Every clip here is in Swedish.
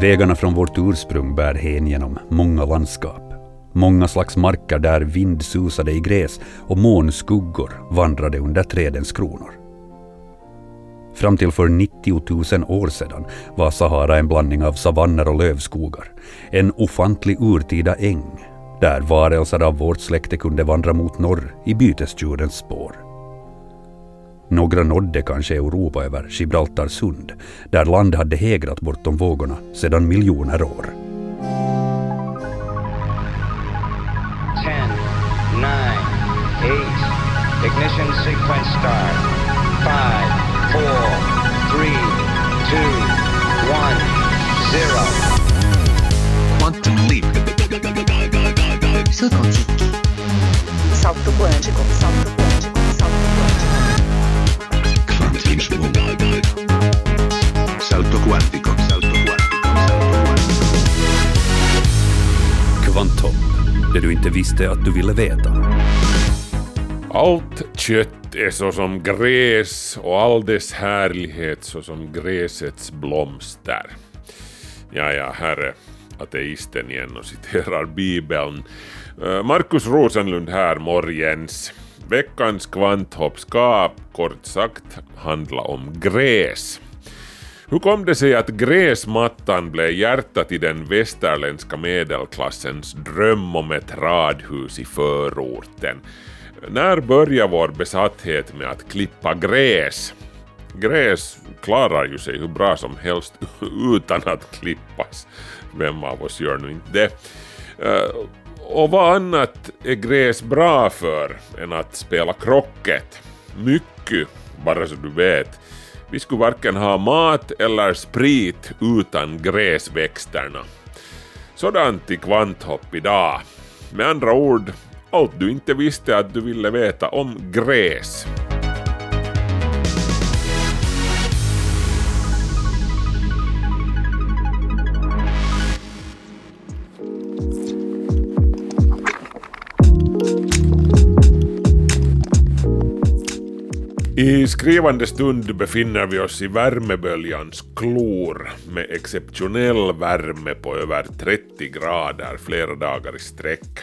Vägarna från vårt ursprung bär hän genom många landskap. Många slags marker där vind susade i gräs och månskuggor vandrade under trädens kronor. Fram till för 90 000 år sedan var Sahara en blandning av savanner och lövskogar. En ofantlig urtida äng där varelser av vårt släkte kunde vandra mot norr i bytesdjurens spår. Några nådde kanske Europa över Gibraltar sund, där land hade hägrat bortom vågorna sedan miljoner år. 10, 9, 8, ignition sequence start. 5, 4, 3, 2, 1, 0. Quantum leap. Salto quântico, salto quântico, quântico. Salto quantico. Salto quantico. Salto quantico. Kvantum, det du inte visste att du ville veta. Allt kött är såsom gräs och all dess härlighet såsom gräsets blomster. Ja, ja, här är ateisten igen och citerar Bibeln. Eh, Markus Rosenlund här, morgens. Veckans kvanthopp ska kort sagt handla om gräs. Hur kom det sig att gräsmattan blev hjärtat i den västerländska medelklassens dröm om ett radhus i förorten? När började vår besatthet med att klippa gräs? Gräs klarar ju sig hur bra som helst utan att klippas. Vem av oss gör nu inte det? Eh, och vad annat är gräs bra för än att spela krocket? Mycket, bara så du vet. Vi skulle varken ha mat eller sprit utan gräsväxterna. Sådant i kvanthopp idag. Med andra ord, allt du inte visste att du ville veta om gräs. I skrivande stund befinner vi oss i värmeböljans klor med exceptionell värme på över 30 grader flera dagar i sträck.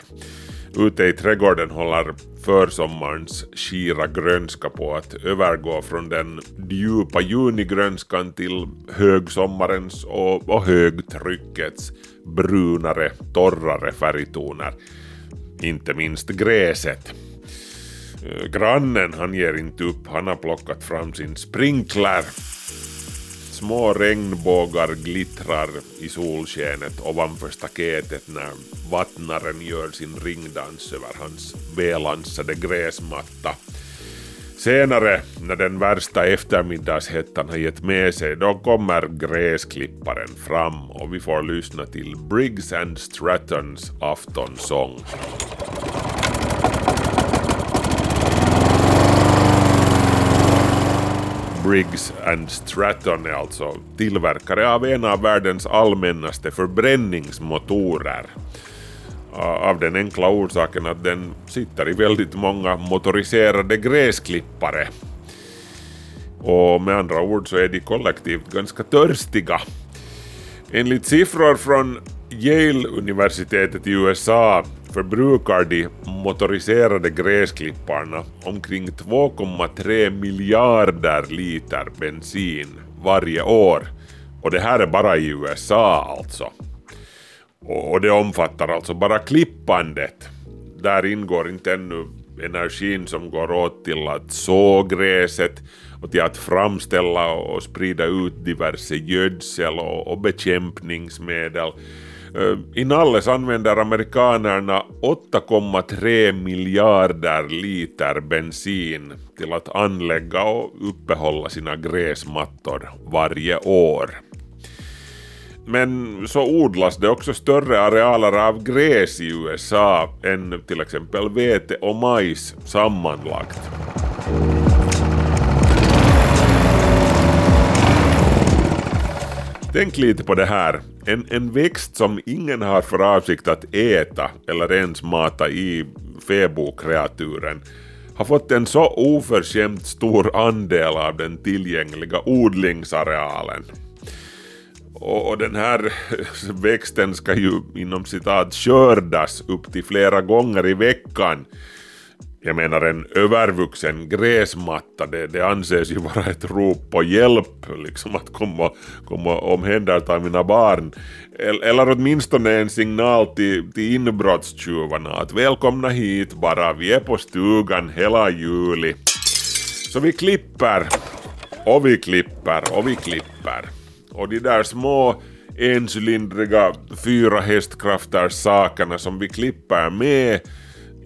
Ute i trädgården håller försommarens skira grönska på att övergå från den djupa junigrönskan till högsommarens och, och högtryckets brunare, torrare färgtoner. Inte minst gräset. Eh, grannen han ger inte upp, han har plockat fram sin sprinkler. Små regnbågar glittrar i solskenet ovanför staketet när vattnaren gör sin ringdans över hans välansade gräsmatta. Senare, när den värsta eftermiddagshettan har gett med sig, då kommer gräsklipparen fram och vi får lyssna till Briggs and Strattons aftonsång. Briggs and Stratton är alltså tillverkare av en av världens allmännaste förbränningsmotorer. Av den enkla orsaken att den sitter i väldigt många motoriserade gräsklippare. Och med andra ord så är de kollektivt ganska törstiga. Enligt siffror från Yale-universitetet i USA förbrukar de motoriserade gräsklipparna omkring 2,3 miljarder liter bensin varje år. Och det här är bara i USA alltså. Och det omfattar alltså bara klippandet. Där ingår inte ännu energin som går åt till att så gräset och till att framställa och sprida ut diverse gödsel och, bekämpningsmedel. I Inalles använder amerikanerna 8,3 miljarder liter bensin till att anlägga och uppehålla sina gräsmattor varje år. Men så odlas det också större arealer av gräs i USA än till exempel vete och majs sammanlagt. Tänk lite på det här. En, en växt som ingen har för avsikt att äta eller ens mata i fäbodkreaturen har fått en så oförskämt stor andel av den tillgängliga odlingsarealen. Och, och den här växten ska ju inom citat skördas upp till flera gånger i veckan. Jag menar en övervuxen gräsmatta, det, det anses ju vara ett rop på hjälp, liksom att komma, komma och omhänderta mina barn. Eller åtminstone en signal till, till inbrottstjuvarna att välkomna hit bara, vi är på stugan hela juli. Så vi klipper, och vi klipper, och vi klipper. Och de där små encylindriga fyra hästkrafters sakerna som vi klipper med,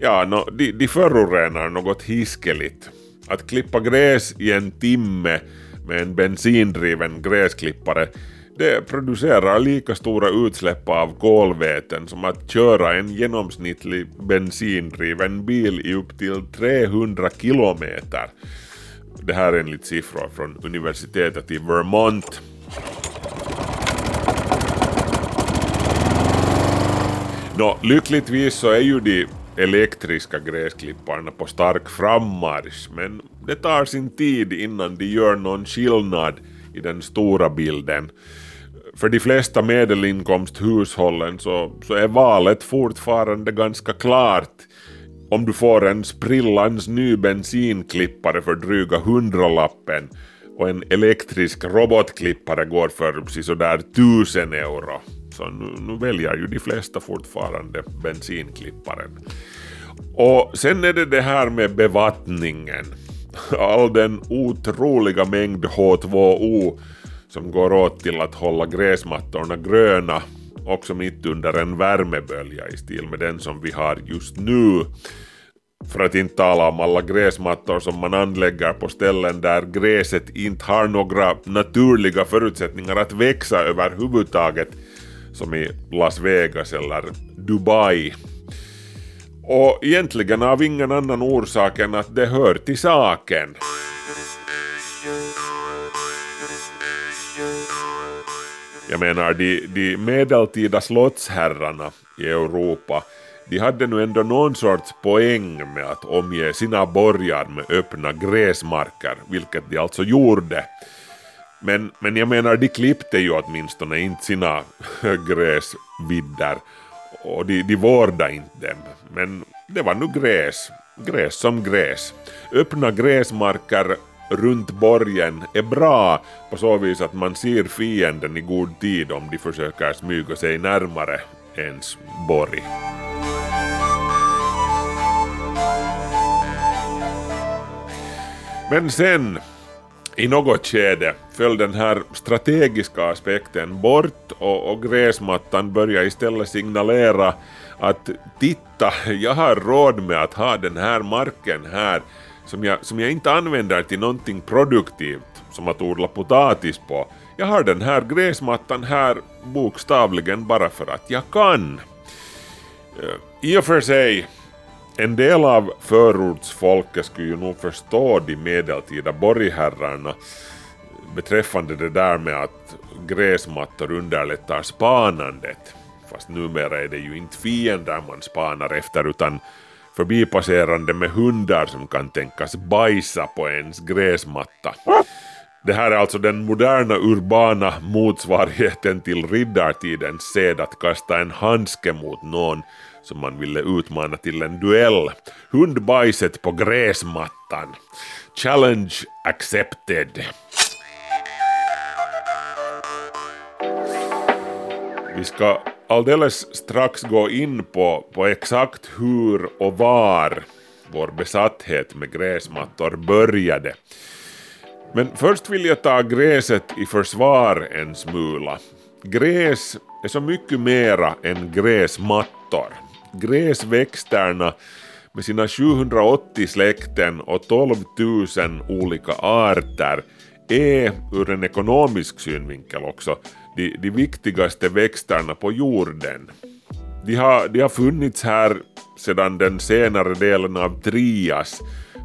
ja, no, de, de förorenar något hiskeligt. Att klippa gräs i en timme med en bensindriven gräsklippare det producerar lika stora utsläpp av kolväten som att köra en genomsnittlig bensindriven bil i upp till 300 kilometer. Det här är enligt siffror från universitetet i Vermont. Nå, lyckligtvis så är ju de elektriska gräsklipparna på stark frammarsch, men det tar sin tid innan de gör någon skillnad i den stora bilden. För de flesta medelinkomsthushållen så, så är valet fortfarande ganska klart. Om du får en sprillans ny bensinklippare för dryga hundralappen och en elektrisk robotklippare går för sådär tusen euro. Så nu, nu väljer ju de flesta fortfarande bensinklipparen. Och sen är det det här med bevattningen. All den otroliga mängd H2O som går åt till att hålla gräsmattorna gröna också mitt under en värmebölja i stil med den som vi har just nu. För att inte tala om alla gräsmattor som man anlägger på ställen där gräset inte har några naturliga förutsättningar att växa överhuvudtaget, som i Las Vegas eller Dubai. Och egentligen av ingen annan orsak än att det hör till saken. Jag menar, de, de medeltida slottsherrarna i Europa, de hade nu ändå någon sorts poäng med att omge sina borgar med öppna gräsmarker, vilket de alltså gjorde. Men, men jag menar, de klippte ju åtminstone inte sina gräsvidder och de, de vårdade inte dem. Men det var nu gräs, gräs som gräs. Öppna gräsmarker runt borgen är bra på så vis att man ser fienden i god tid om de försöker smyga sig närmare ens borg. Men sen, i något skede, föll den här strategiska aspekten bort och, och gräsmattan började istället signalera att titta, jag har råd med att ha den här marken här som jag, som jag inte använder till någonting produktivt, som att odla potatis på. Jag har den här gräsmattan här bokstavligen bara för att jag kan. Eh, I och för sig, en del av förortsfolket skulle ju nog förstå de medeltida borgherrarna beträffande det där med att gräsmattor underlättar spanandet. Fast numera är det ju inte fiender man spanar efter utan förbipasserande med hundar som kan tänkas bajsa på ens gräsmatta. Det här är alltså den moderna urbana motsvarigheten till riddartidens sed att kasta en handske mot någon som man ville utmana till en duell. Hundbajset på gräsmattan. Challenge accepted. Vi ska alldeles strax gå in på, på exakt hur och var vår besatthet med gräsmattor började. Men först vill jag ta gräset i försvar en smula. Gräs är så mycket mera än gräsmattor. Gräsväxterna med sina 780 släkten och 12 000 olika arter är ur en ekonomisk synvinkel också de, de viktigaste växterna på jorden. De har, de har funnits här sedan den senare delen av Trias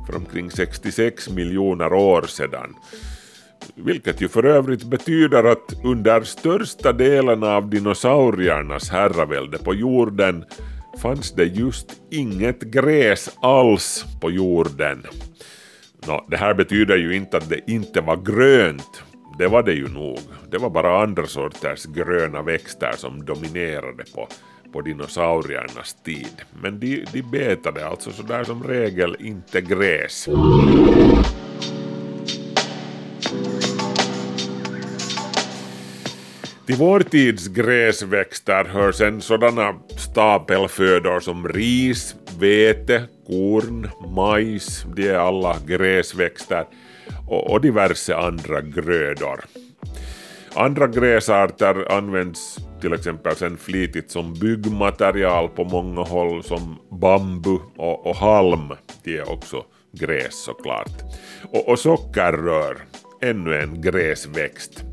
för omkring 66 miljoner år sedan. Vilket ju för övrigt betyder att under största delen av dinosauriernas herravälde på jorden fanns det just inget gräs alls på jorden. Nå, det här betyder ju inte att det inte var grönt. Det var det ju nog. Det var bara andra sorters gröna växter som dominerade på, på dinosauriernas tid. Men de, de betade alltså sådär som regel inte gräs. Till vår tids gräsväxter hör sen sådana stapelfödor som ris, vete, korn, majs, de är alla gräsväxter och, och diverse andra grödor. Andra gräsarter används till exempel sen flitigt som byggmaterial på många håll som bambu och, och halm. De är också gräs såklart. Och, och sockerrör, ännu en gräsväxt.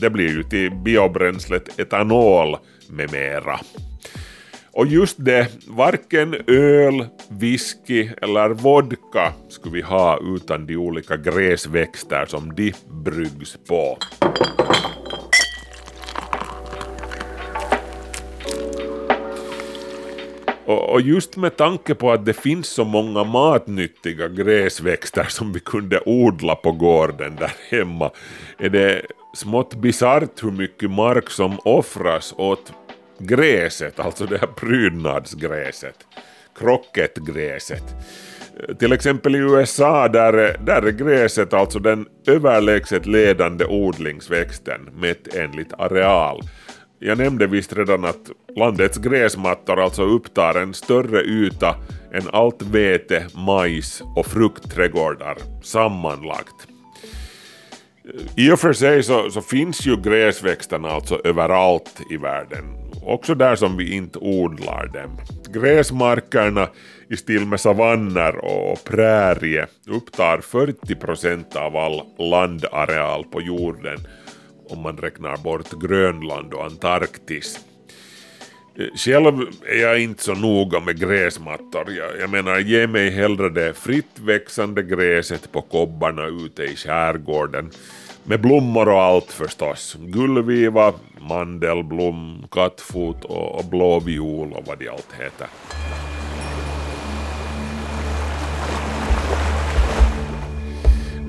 Det blir ju till biobränslet etanol med mera. Och just det, varken öl, whisky eller vodka skulle vi ha utan de olika gräsväxter som de bryggs på. Och, just med tanke på att det finns så många matnyttiga gräsväxter som vi kunde odla på gården där hemma är det smått bisarrt hur mycket mark som offras åt gräset, alltså det här prydnadsgräset, krocketgräset. Till exempel i USA där, där är gräset alltså den överlägset ledande odlingsväxten mätt enligt areal. Jag nämnde visst redan att landets gräsmattor alltså upptar en större yta än allt vete, majs och fruktträdgårdar sammanlagt. I och för sig så, så, finns ju gräsväxterna alltså överallt i världen, också där som vi inte odlar dem. Gräsmarkerna i stil med savanner och prärie upptar 40% av all landareal på jorden om man räknar bort Grönland och Antarktis. Eh, själv är jag inte så noga med gräsmattor. Jag, jag menar, ge mig hellre det fritt växande gräset på kobbarna ute i skärgården. Med blommor och allt förstås. Gullviva, mandelblom, kattfot och, och blåviol och vad de allt heter.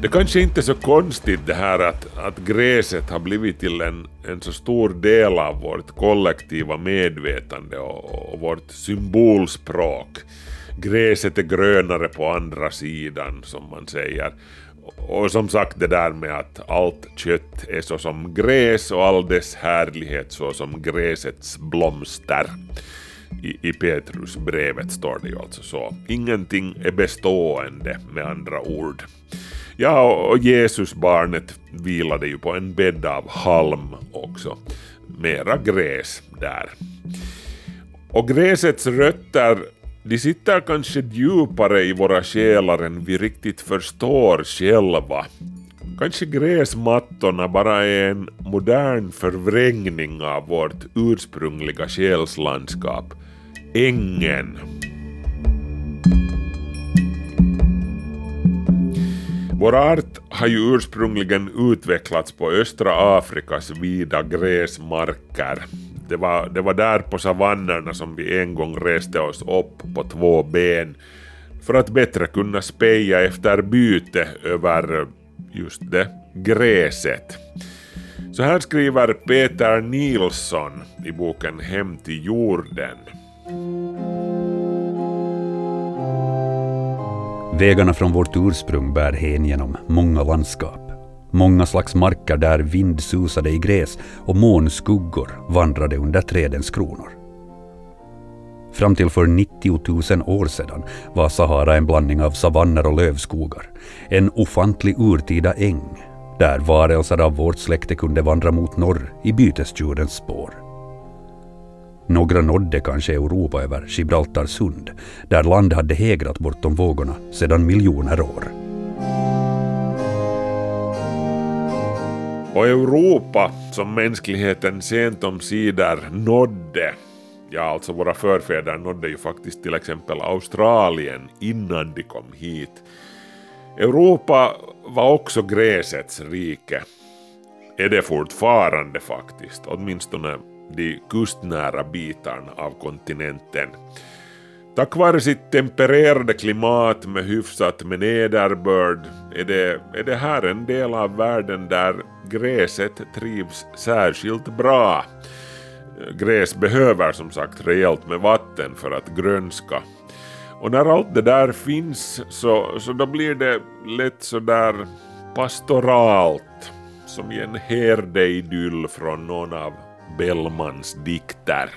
Det kanske inte är så konstigt det här att, att gräset har blivit till en, en så stor del av vårt kollektiva medvetande och, och vårt symbolspråk. Gräset är grönare på andra sidan som man säger. Och som sagt det där med att allt kött är så som gräs och all dess härlighet så som gräsets blomster. I, I Petrusbrevet står det ju alltså så. Ingenting är bestående med andra ord. Ja, och Jesusbarnet vilade ju på en bädd av halm också. Mera gräs där. Och gräsets rötter, de sitter kanske djupare i våra själar än vi riktigt förstår själva. Kanske gräsmattorna bara är en modern förvrängning av vårt ursprungliga själslandskap. Ängen. Vår art har ju ursprungligen utvecklats på östra Afrikas vida gräsmarker. Det var, det var där på savannerna som vi en gång reste oss upp på två ben för att bättre kunna speja efter byte över just det, gräset. Så här skriver Peter Nilsson i boken Hem till jorden. Vägarna från vårt ursprung bär hän genom många landskap. Många slags marker där vind susade i gräs och månskuggor vandrade under trädens kronor. Fram till för 90 000 år sedan var Sahara en blandning av savanner och lövskogar. En ofantlig urtida äng där varelser av vårt släkte kunde vandra mot norr i bytesdjurens spår. Några nådde kanske Europa över Gibraltar sund, där land hade hägrat bortom vågorna sedan miljoner år. Och Europa, som mänskligheten sent om sidor nådde, ja alltså våra förfäder nådde ju faktiskt till exempel Australien innan de kom hit. Europa var också gräsets rike. Är det fortfarande faktiskt, åtminstone de kustnära bitarna av kontinenten. Tack vare sitt tempererade klimat med hyfsat med nederbörd är det, är det här en del av världen där gräset trivs särskilt bra. Gräs behöver som sagt rejält med vatten för att grönska. Och när allt det där finns så, så då blir det lätt sådär pastoralt som i en herdeidyll från någon av Bellmans dikter.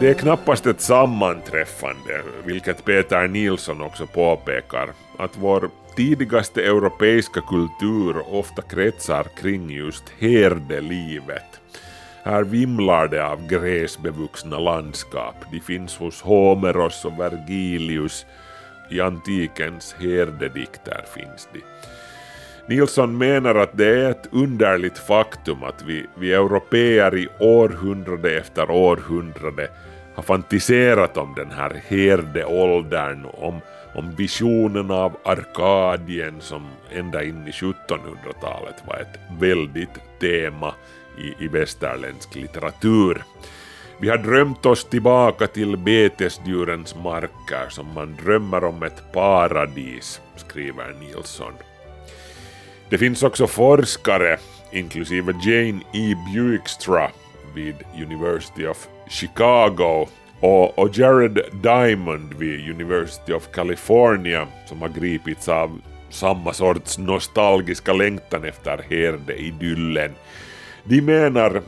Det är knappast ett sammanträffande, vilket Peter Nilsson också påpekar, att vår tidigaste europeiska kultur ofta kretsar kring just herdelivet. Här vimlar det av gräsbevuxna landskap. De finns hos Homeros och Vergilius. I antikens herdedikter finns de. Nilsson menar att det är ett underligt faktum att vi, vi europeer i århundrade efter århundrade har fantiserat om den här herdeåldern, om, om visionen av Arkadien som ända in i 1700-talet var ett väldigt tema i, i västerländsk litteratur. Vi har drömt oss tillbaka till betesdjurens marker som man drömmer om ett paradis, skriver Nilsson. Det finns också forskare, inklusive Jane E. Buickstra vid University of Chicago och, och Jared Diamond vid University of California som har gripits av samma sorts nostalgiska längtan efter herdeidyllen. De menar,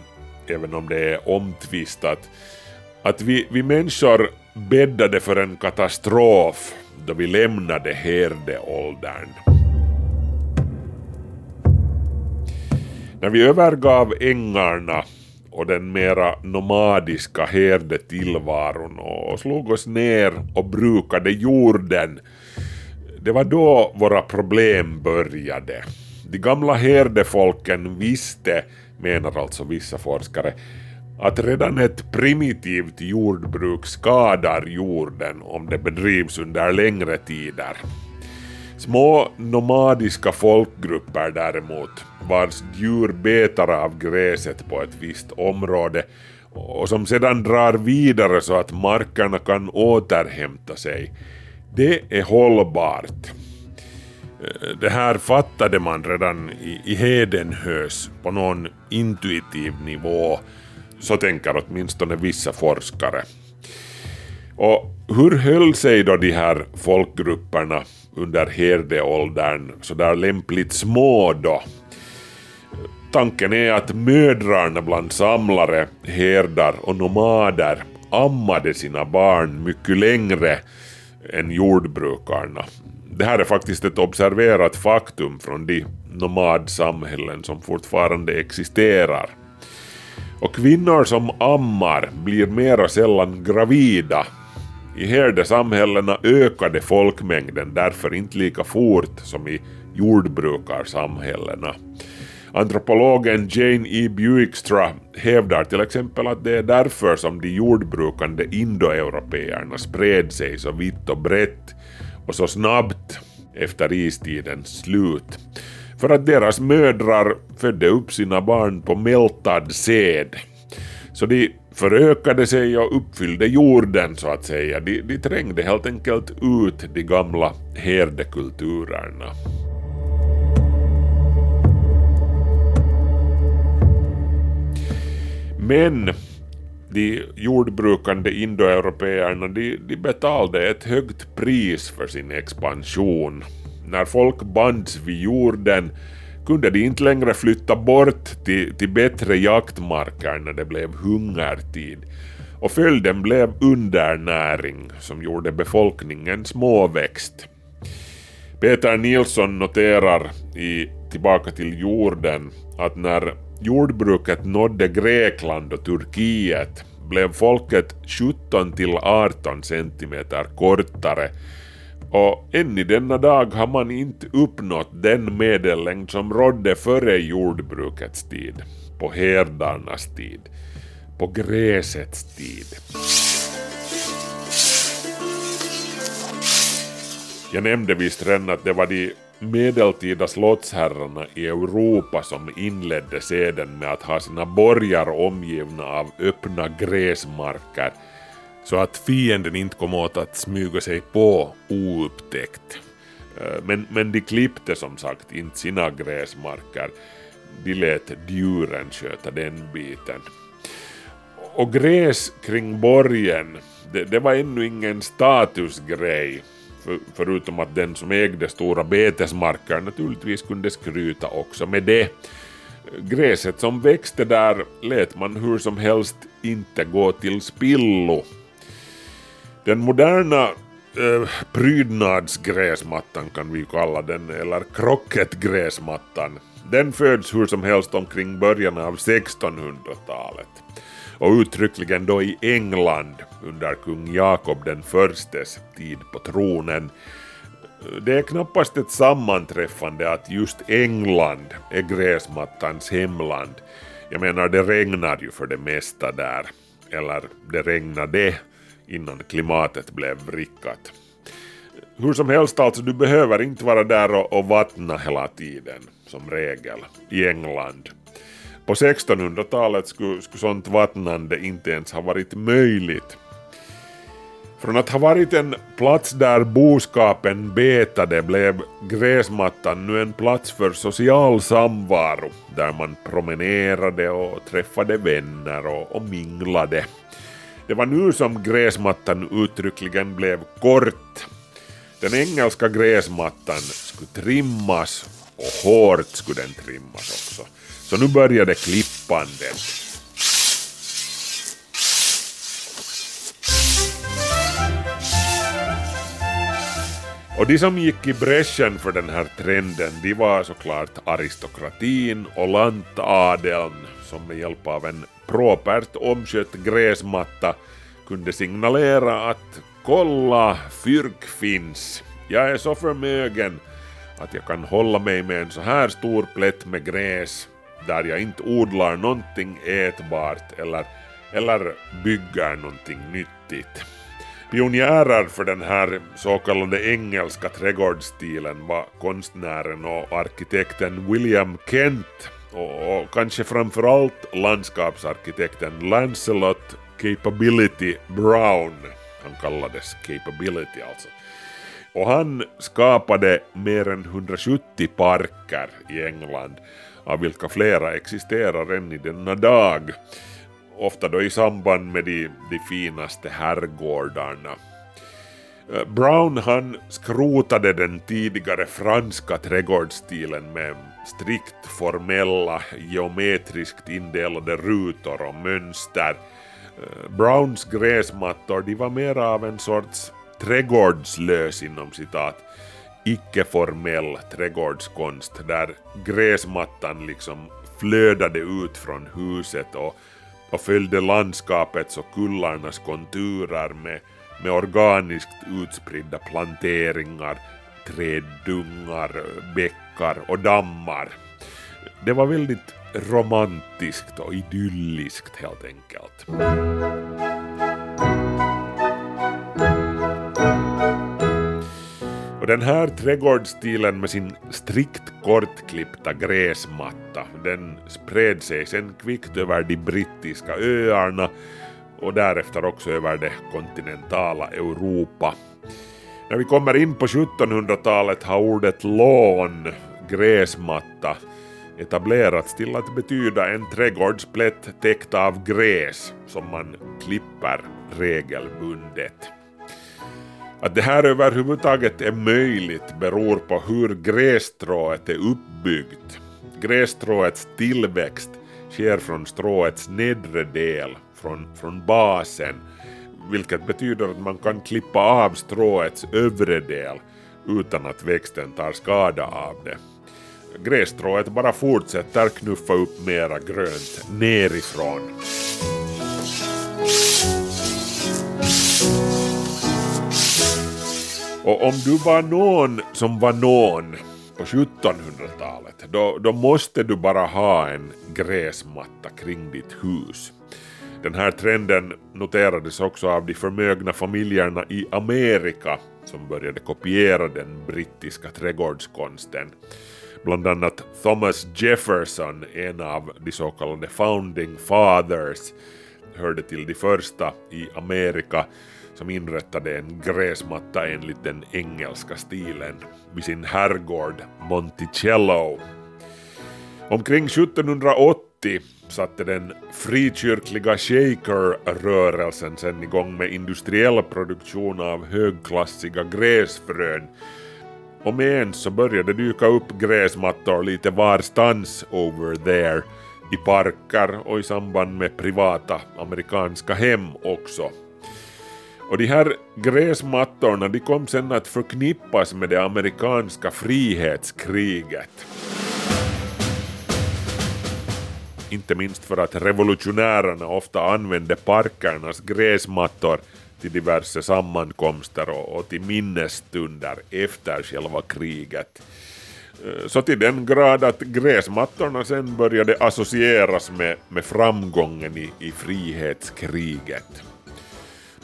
även om det är omtvistat, att vi, vi människor bäddade för en katastrof då vi lämnade herdeåldern. När vi övergav ängarna och den mera nomadiska herdetillvaron och slog oss ner och brukade jorden, det var då våra problem började. De gamla herdefolken visste, menar alltså vissa forskare, att redan ett primitivt jordbruk skadar jorden om det bedrivs under längre tider. Små nomadiska folkgrupper däremot, vars djur betar av gräset på ett visst område och som sedan drar vidare så att markerna kan återhämta sig, det är hållbart. Eh, det här fattade man redan i, i Hedenhös på någon intuitiv nivå, så tänker åtminstone vissa forskare. Och hur höll sig då de här folkgrupperna under herdeåldern sådär lämpligt små då? Tanken är att mödrarna bland samlare, herdar och nomader ammade sina barn mycket längre än jordbrukarna. Det här är faktiskt ett observerat faktum från de nomadsamhällen som fortfarande existerar. Och kvinnor som ammar blir mera sällan gravida i herdesamhällena ökade folkmängden därför inte lika fort som i jordbrukarsamhällena. Antropologen Jane E. Buickstra hävdar till exempel att det är därför som de jordbrukande indoeuropeerna spred sig så vitt och brett och så snabbt efter istidens slut. För att deras mödrar födde upp sina barn på mältad sed. Så de förökade sig och uppfyllde jorden så att säga. De, de trängde helt enkelt ut de gamla herdekulturerna. Men de jordbrukande indoeuropeerna de, de betalade ett högt pris för sin expansion. När folk bands vid jorden kunde de inte längre flytta bort till, till bättre jaktmarker när det blev hungertid. Och följden blev undernäring som gjorde befolkningen småväxt. Peter Nilsson noterar i Tillbaka till jorden att när jordbruket nådde Grekland och Turkiet. Blev folket 17 till 18 centimeter kortare. Och än i denna dag har man inte uppnått den medellängd som rådde före jordbrukets tid, på herdarnas tid, på gräsets tid. Jag nämnde visst redan att det var de medeltida slottsherrarna i Europa som inledde seden med att ha sina borgar omgivna av öppna gräsmarker så att fienden inte kom åt att smyga sig på oupptäckt. Eh, men, men de klippte som sagt inte sina gräsmarker. De lät djuren sköta den biten. Och gräs kring borgen, det, det var ännu ingen statusgrej. För, förutom att den som ägde stora betesmarker naturligtvis kunde skryta också med det. Gräset som växte där lät man hur som helst inte gå till spillo. Den moderna eh, prydnadsgräsmattan kan vi kalla den, eller krocketgräsmattan, den föds hur som helst omkring början av 1600-talet. Och uttryckligen då i England under kung Jakob den förstes tid på tronen. Det är knappast ett sammanträffande att just England är gräsmattans hemland. Jag menar, det regnar ju för det mesta där. Eller det regnade innan klimatet blev vrickat. Hur som helst alltså, du behöver inte vara där och, och vattna hela tiden, som regel, i England. På 1600-talet skulle, skulle sånt vattnande inte ens ha varit möjligt. Från att ha varit en plats där boskapen betade blev gräsmattan nu en plats för social samvaro, där man promenerade och träffade vänner och, och minglade. Det var nu som gräsmattan uttryckligen blev kort. Den engelska gräsmattan skulle trimmas och hårt skulle den trimmas också. Så nu började klippandet. Och de som gick i bräschen för den här trenden, de var såklart aristokratin och lantadeln som med hjälp av en propert omskött gräsmatta kunde signalera att kolla, fyrk finns. Jag är så förmögen att jag kan hålla mig med en så här stor plätt med gräs där jag inte odlar någonting ätbart eller, eller bygger någonting nyttigt. Pionjärer för den här så kallade engelska trädgårdsstilen var konstnären och arkitekten William Kent och, och kanske framförallt landskapsarkitekten Lancelot Capability Brown. Han kallades Capability alltså. Och han skapade mer än 170 parker i England, av vilka flera existerar än i denna dag. Ofta då i samband med de, de finaste herrgårdarna. Eh, Brown han skrotade den tidigare franska trädgårdsstilen med strikt formella geometriskt indelade rutor och mönster. Eh, Browns gräsmattor de var mer av en sorts trädgårdslös inom citat icke-formell trädgårdskonst där gräsmattan liksom flödade ut från huset och, och följde landskapets och kullarnas konturer med, med organiskt utspridda planteringar, träddungar, bäckar och dammar. Det var väldigt romantiskt och idylliskt helt enkelt. Och den här trädgårdsstilen med sin strikt kortklippta gräsmatta, den spred sig sen kvickt över de brittiska öarna och därefter också över det kontinentala Europa. När vi kommer in på 1700-talet har ordet lån, gräsmatta, etablerats till att betyda en trädgårdsplätt täckt av gräs som man klipper regelbundet. Att det här överhuvudtaget är möjligt beror på hur grässtrået är uppbyggt. Grässtråets tillväxt sker från stråets nedre del, från, från basen, vilket betyder att man kan klippa av stråets övre del utan att växten tar skada av det. Grässtrået bara fortsätter knuffa upp mera grönt nerifrån. Och om du var någon som var någon på 1700-talet, då, då måste du bara ha en gräsmatta kring ditt hus. Den här trenden noterades också av de förmögna familjerna i Amerika som började kopiera den brittiska trädgårdskonsten. Bland annat Thomas Jefferson, en av de så kallade founding fathers, hörde till de första i Amerika som inrättade en gräsmatta enligt den engelska stilen vid sin herrgård Monticello. Omkring 1780 satte den frikyrkliga shaker-rörelsen sen igång med industriell produktion av högklassiga gräsfrön och med ens så började det dyka upp gräsmattor lite varstans over there i parker och i samband med privata amerikanska hem också. Och de här gräsmattorna de kom sen att förknippas med det amerikanska frihetskriget. Inte minst för att revolutionärerna ofta använde parkernas gräsmattor till diverse sammankomster och, till minnesstunder efter själva kriget. Eh, så till den grad att gräsmattorna sen började associeras med, med framgången i, i frihetskriget.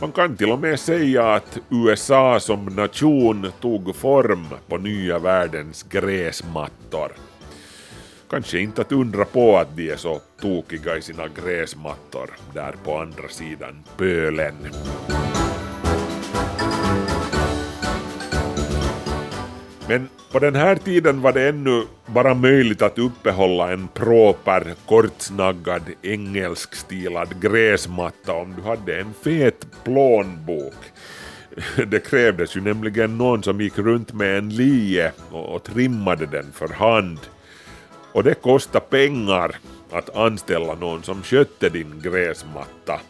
Man kan till och med säga att USA som nation tog form på nya världens gräsmattor. Kanske inte att undra på att de är så tokiga i sina gräsmattor där på andra sidan pölen. Men på den här tiden var det ännu bara möjligt att uppehålla en proper, kortsnaggad, engelskstilad gräsmatta om du hade en fet plånbok. Det krävdes ju nämligen någon som gick runt med en lie och, och trimmade den för hand. Och det kostade pengar att anställa någon som skötte din gräsmatta.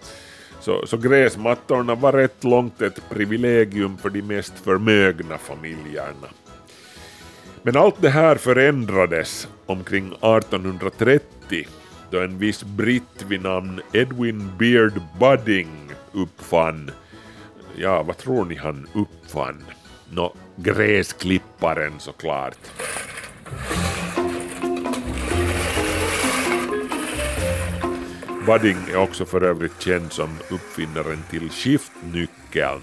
Så, så gräsmattorna var rätt långt ett privilegium för de mest förmögna familjerna. Men allt det här förändrades omkring 1830 då en viss britt vid namn Edwin Beard Budding uppfann, ja vad tror ni han uppfann? Nå, gräsklipparen såklart. Budding är också för övrigt känd som uppfinnaren till skiftnyckeln.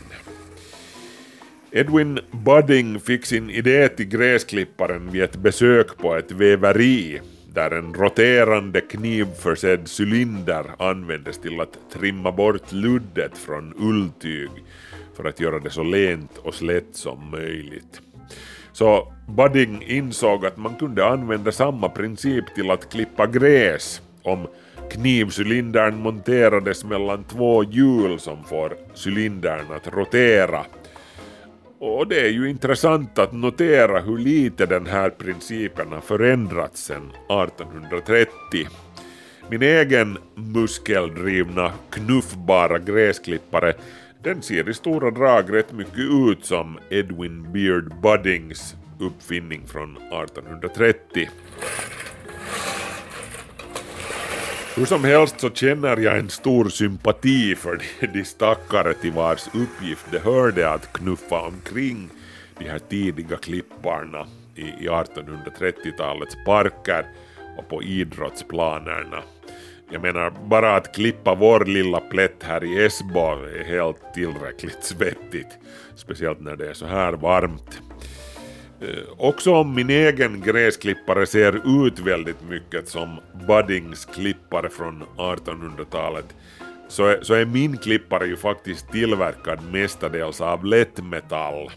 Edwin Budding fick sin idé till gräsklipparen vid ett besök på ett väveri där en roterande knivförsedd cylinder användes till att trimma bort luddet från ulltyg för att göra det så lent och slätt som möjligt. Så Budding insåg att man kunde använda samma princip till att klippa gräs om knivcylindern monterades mellan två hjul som får cylindern att rotera. Och det är ju intressant att notera hur lite den här principen har förändrats sedan 1830. Min egen muskeldrivna knuffbara gräsklippare den ser i stora drag rätt mycket ut som Edwin Beard Buddings uppfinning från 1830. Hur som helst så känner jag en stor sympati för de, de stackare till vars uppgift det hörde att knuffa omkring de här tidiga klipparna i, i 1830-talets parker och på idrottsplanerna. Jag menar, bara att klippa vår lilla plätt här i Esbo är helt tillräckligt svettigt, speciellt när det är så här varmt. Eh, också om min egen gräsklippare ser ut väldigt mycket som Buddings klippare från 1800-talet så är, så är min klippare ju faktiskt tillverkad mestadels av lättmetall.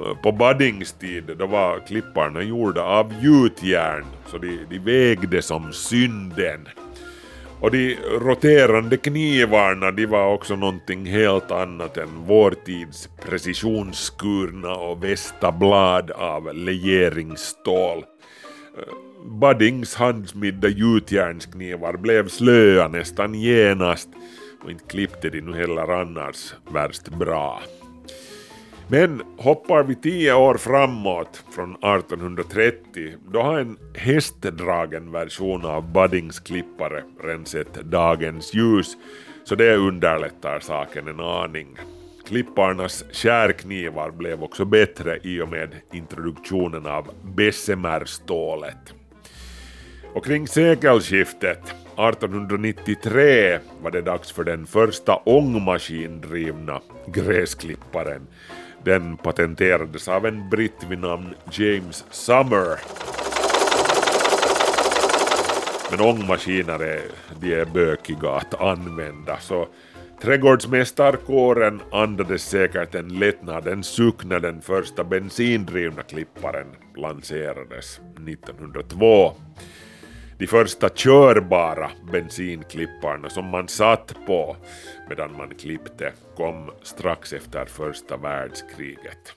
Eh, på Buddings tid då var klipparna gjorda av gjutjärn så de, de vägde som synden. Och de roterande knivarna de var också någonting helt annat än vår tids precisionsskurna och västa blad av legeringsstål. Eh, Buddings handsmidda gjutjärnsknivar blev slöa nästan genast och inte klippte de nu heller annars värst bra. Men hoppar vi tio år framåt från 1830, då har en hästdragen version av Buddings klippare redan sett dagens ljus, så det underlättar saken en aning. Klipparnas skärknivar blev också bättre i och med introduktionen av Bessemerstålet. Och kring sekelskiftet 1893 var det dags för den första ångmaskindrivna gräsklipparen den patenterades av en britt vid namn James Summer. Men ångmaskiner är, de är bökiga att använda så trädgårdsmästarkåren andades säkert en lättnadens suck när den första bensindrivna klipparen lanserades 1902. De första körbara bensinklipparna som man satt på medan man klippte kom strax efter första världskriget.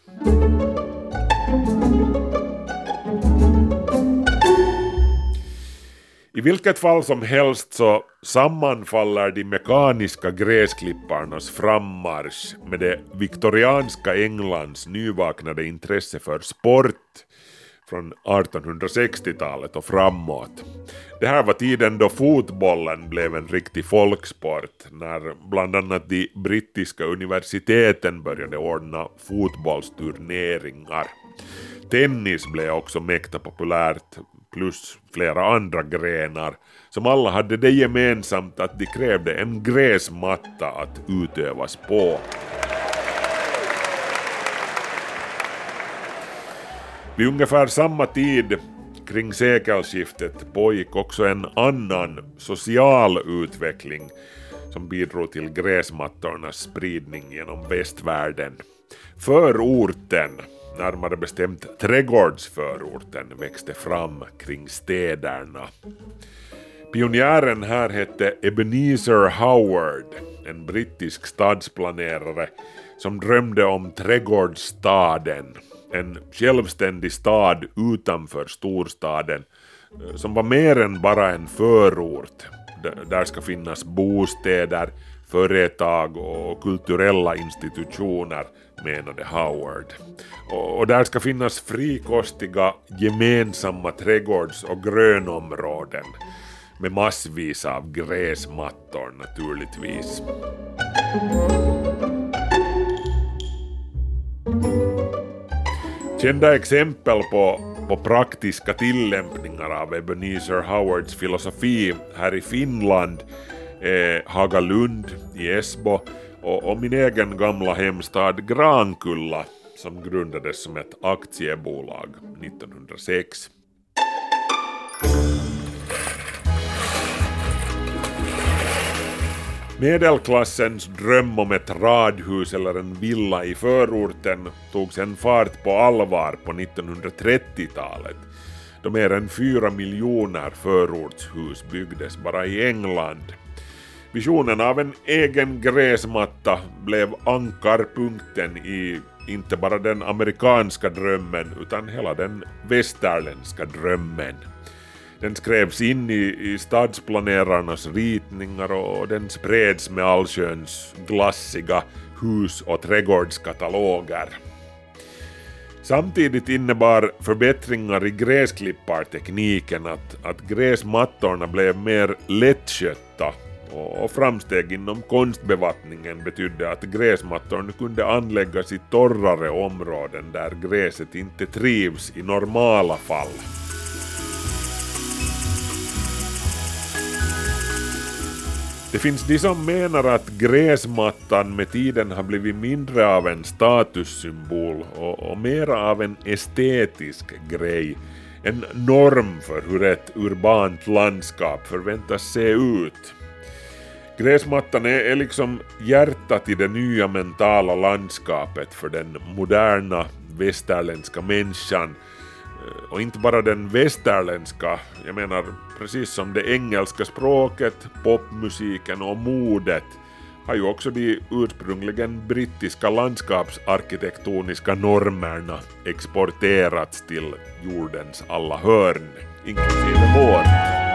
I vilket fall som helst så sammanfaller de mekaniska gräsklipparnas frammarsch med det viktorianska Englands nyvaknade intresse för sport från 1860-talet och framåt. Det här var tiden då fotbollen blev en riktig folksport, när bland annat de brittiska universiteten började ordna fotbollsturneringar. Tennis blev också mäkta populärt, plus flera andra grenar, som alla hade det gemensamt att de krävde en gräsmatta att utövas på. Vid ungefär samma tid kring sekelskiftet pågick också en annan social utveckling som bidrog till gräsmattornas spridning genom västvärlden. Förorten, närmare bestämt trädgårdsförorten, växte fram kring städerna. Pionjären här hette Ebenezer Howard, en brittisk stadsplanerare som drömde om trädgårdsstaden en självständig stad utanför storstaden eh, som var mer än bara en förort. Där ska finnas bostäder, företag och kulturella institutioner, menade Howard. Och där ska finnas frikostiga gemensamma trädgårds och grönområden med massvis av gräsmattor naturligtvis. Kända exempel på, på praktiska tillämpningar av Ebenezer Howards filosofi här i Finland är Hagalund i Esbo och, och min egen gamla hemstad Grankulla som grundades som ett aktiebolag 1906. Medelklassens dröm om ett radhus eller en villa i förorten tog sen fart på allvar på 1930-talet då mer än fyra miljoner förortshus byggdes bara i England. Visionen av en egen gräsmatta blev ankarpunkten i inte bara den amerikanska drömmen utan hela den västerländska drömmen. Den skrevs in i, i stadsplanerarnas ritningar och den spreds med allsköns glassiga hus och trädgårdskataloger. Samtidigt innebar förbättringar i gräsklippartekniken att, att gräsmattorna blev mer lättskötta och framsteg inom konstbevattningen betydde att gräsmattorna kunde anläggas i torrare områden där gräset inte trivs i normala fall. Det finns de som menar att gräsmattan med tiden har blivit mindre av en statussymbol och, och mera av en estetisk grej. En norm för hur ett urbant landskap förväntas se ut. Gräsmattan är, är liksom hjärtat i det nya mentala landskapet för den moderna västerländska människan Eh, och inte bara den västerländska, jag menar precis som det engelska språket, popmusiken och modet har ju också de ursprungligen brittiska landskapsarkitektoniska normerna exporterats till jordens alla hörn, inklusive vårt.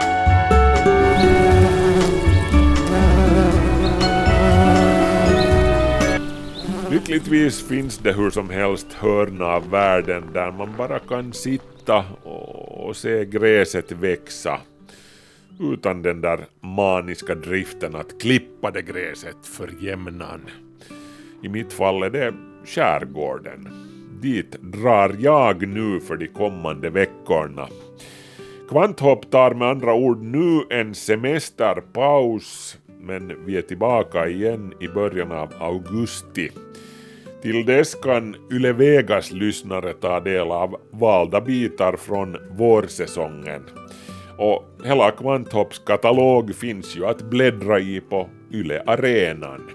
Lyckligtvis finns det hur som helst hörna av världen där man bara kan sitta och se gräset växa utan den där maniska driften att klippa det gräset för jämnan. I mitt fall är det skärgården. Dit drar jag nu för de kommande veckorna. Kvanthopp tar med andra ord nu en semesterpaus men vi är tillbaka igen i början av augusti Till dess kan Yle Vegas lyssnare ta del av valda bitar från vårsäsongen. Och hela Kvanthopps katalog finns ju att bläddra i på Yle Arenan.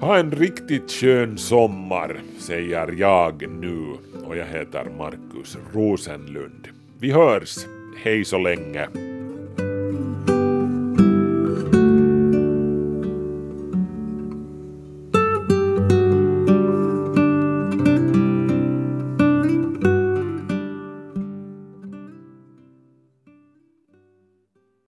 Ha en riktigt skön sommar, säger jag nu och jag heter Markus Rosenlund. Vi hörs, hej så länge.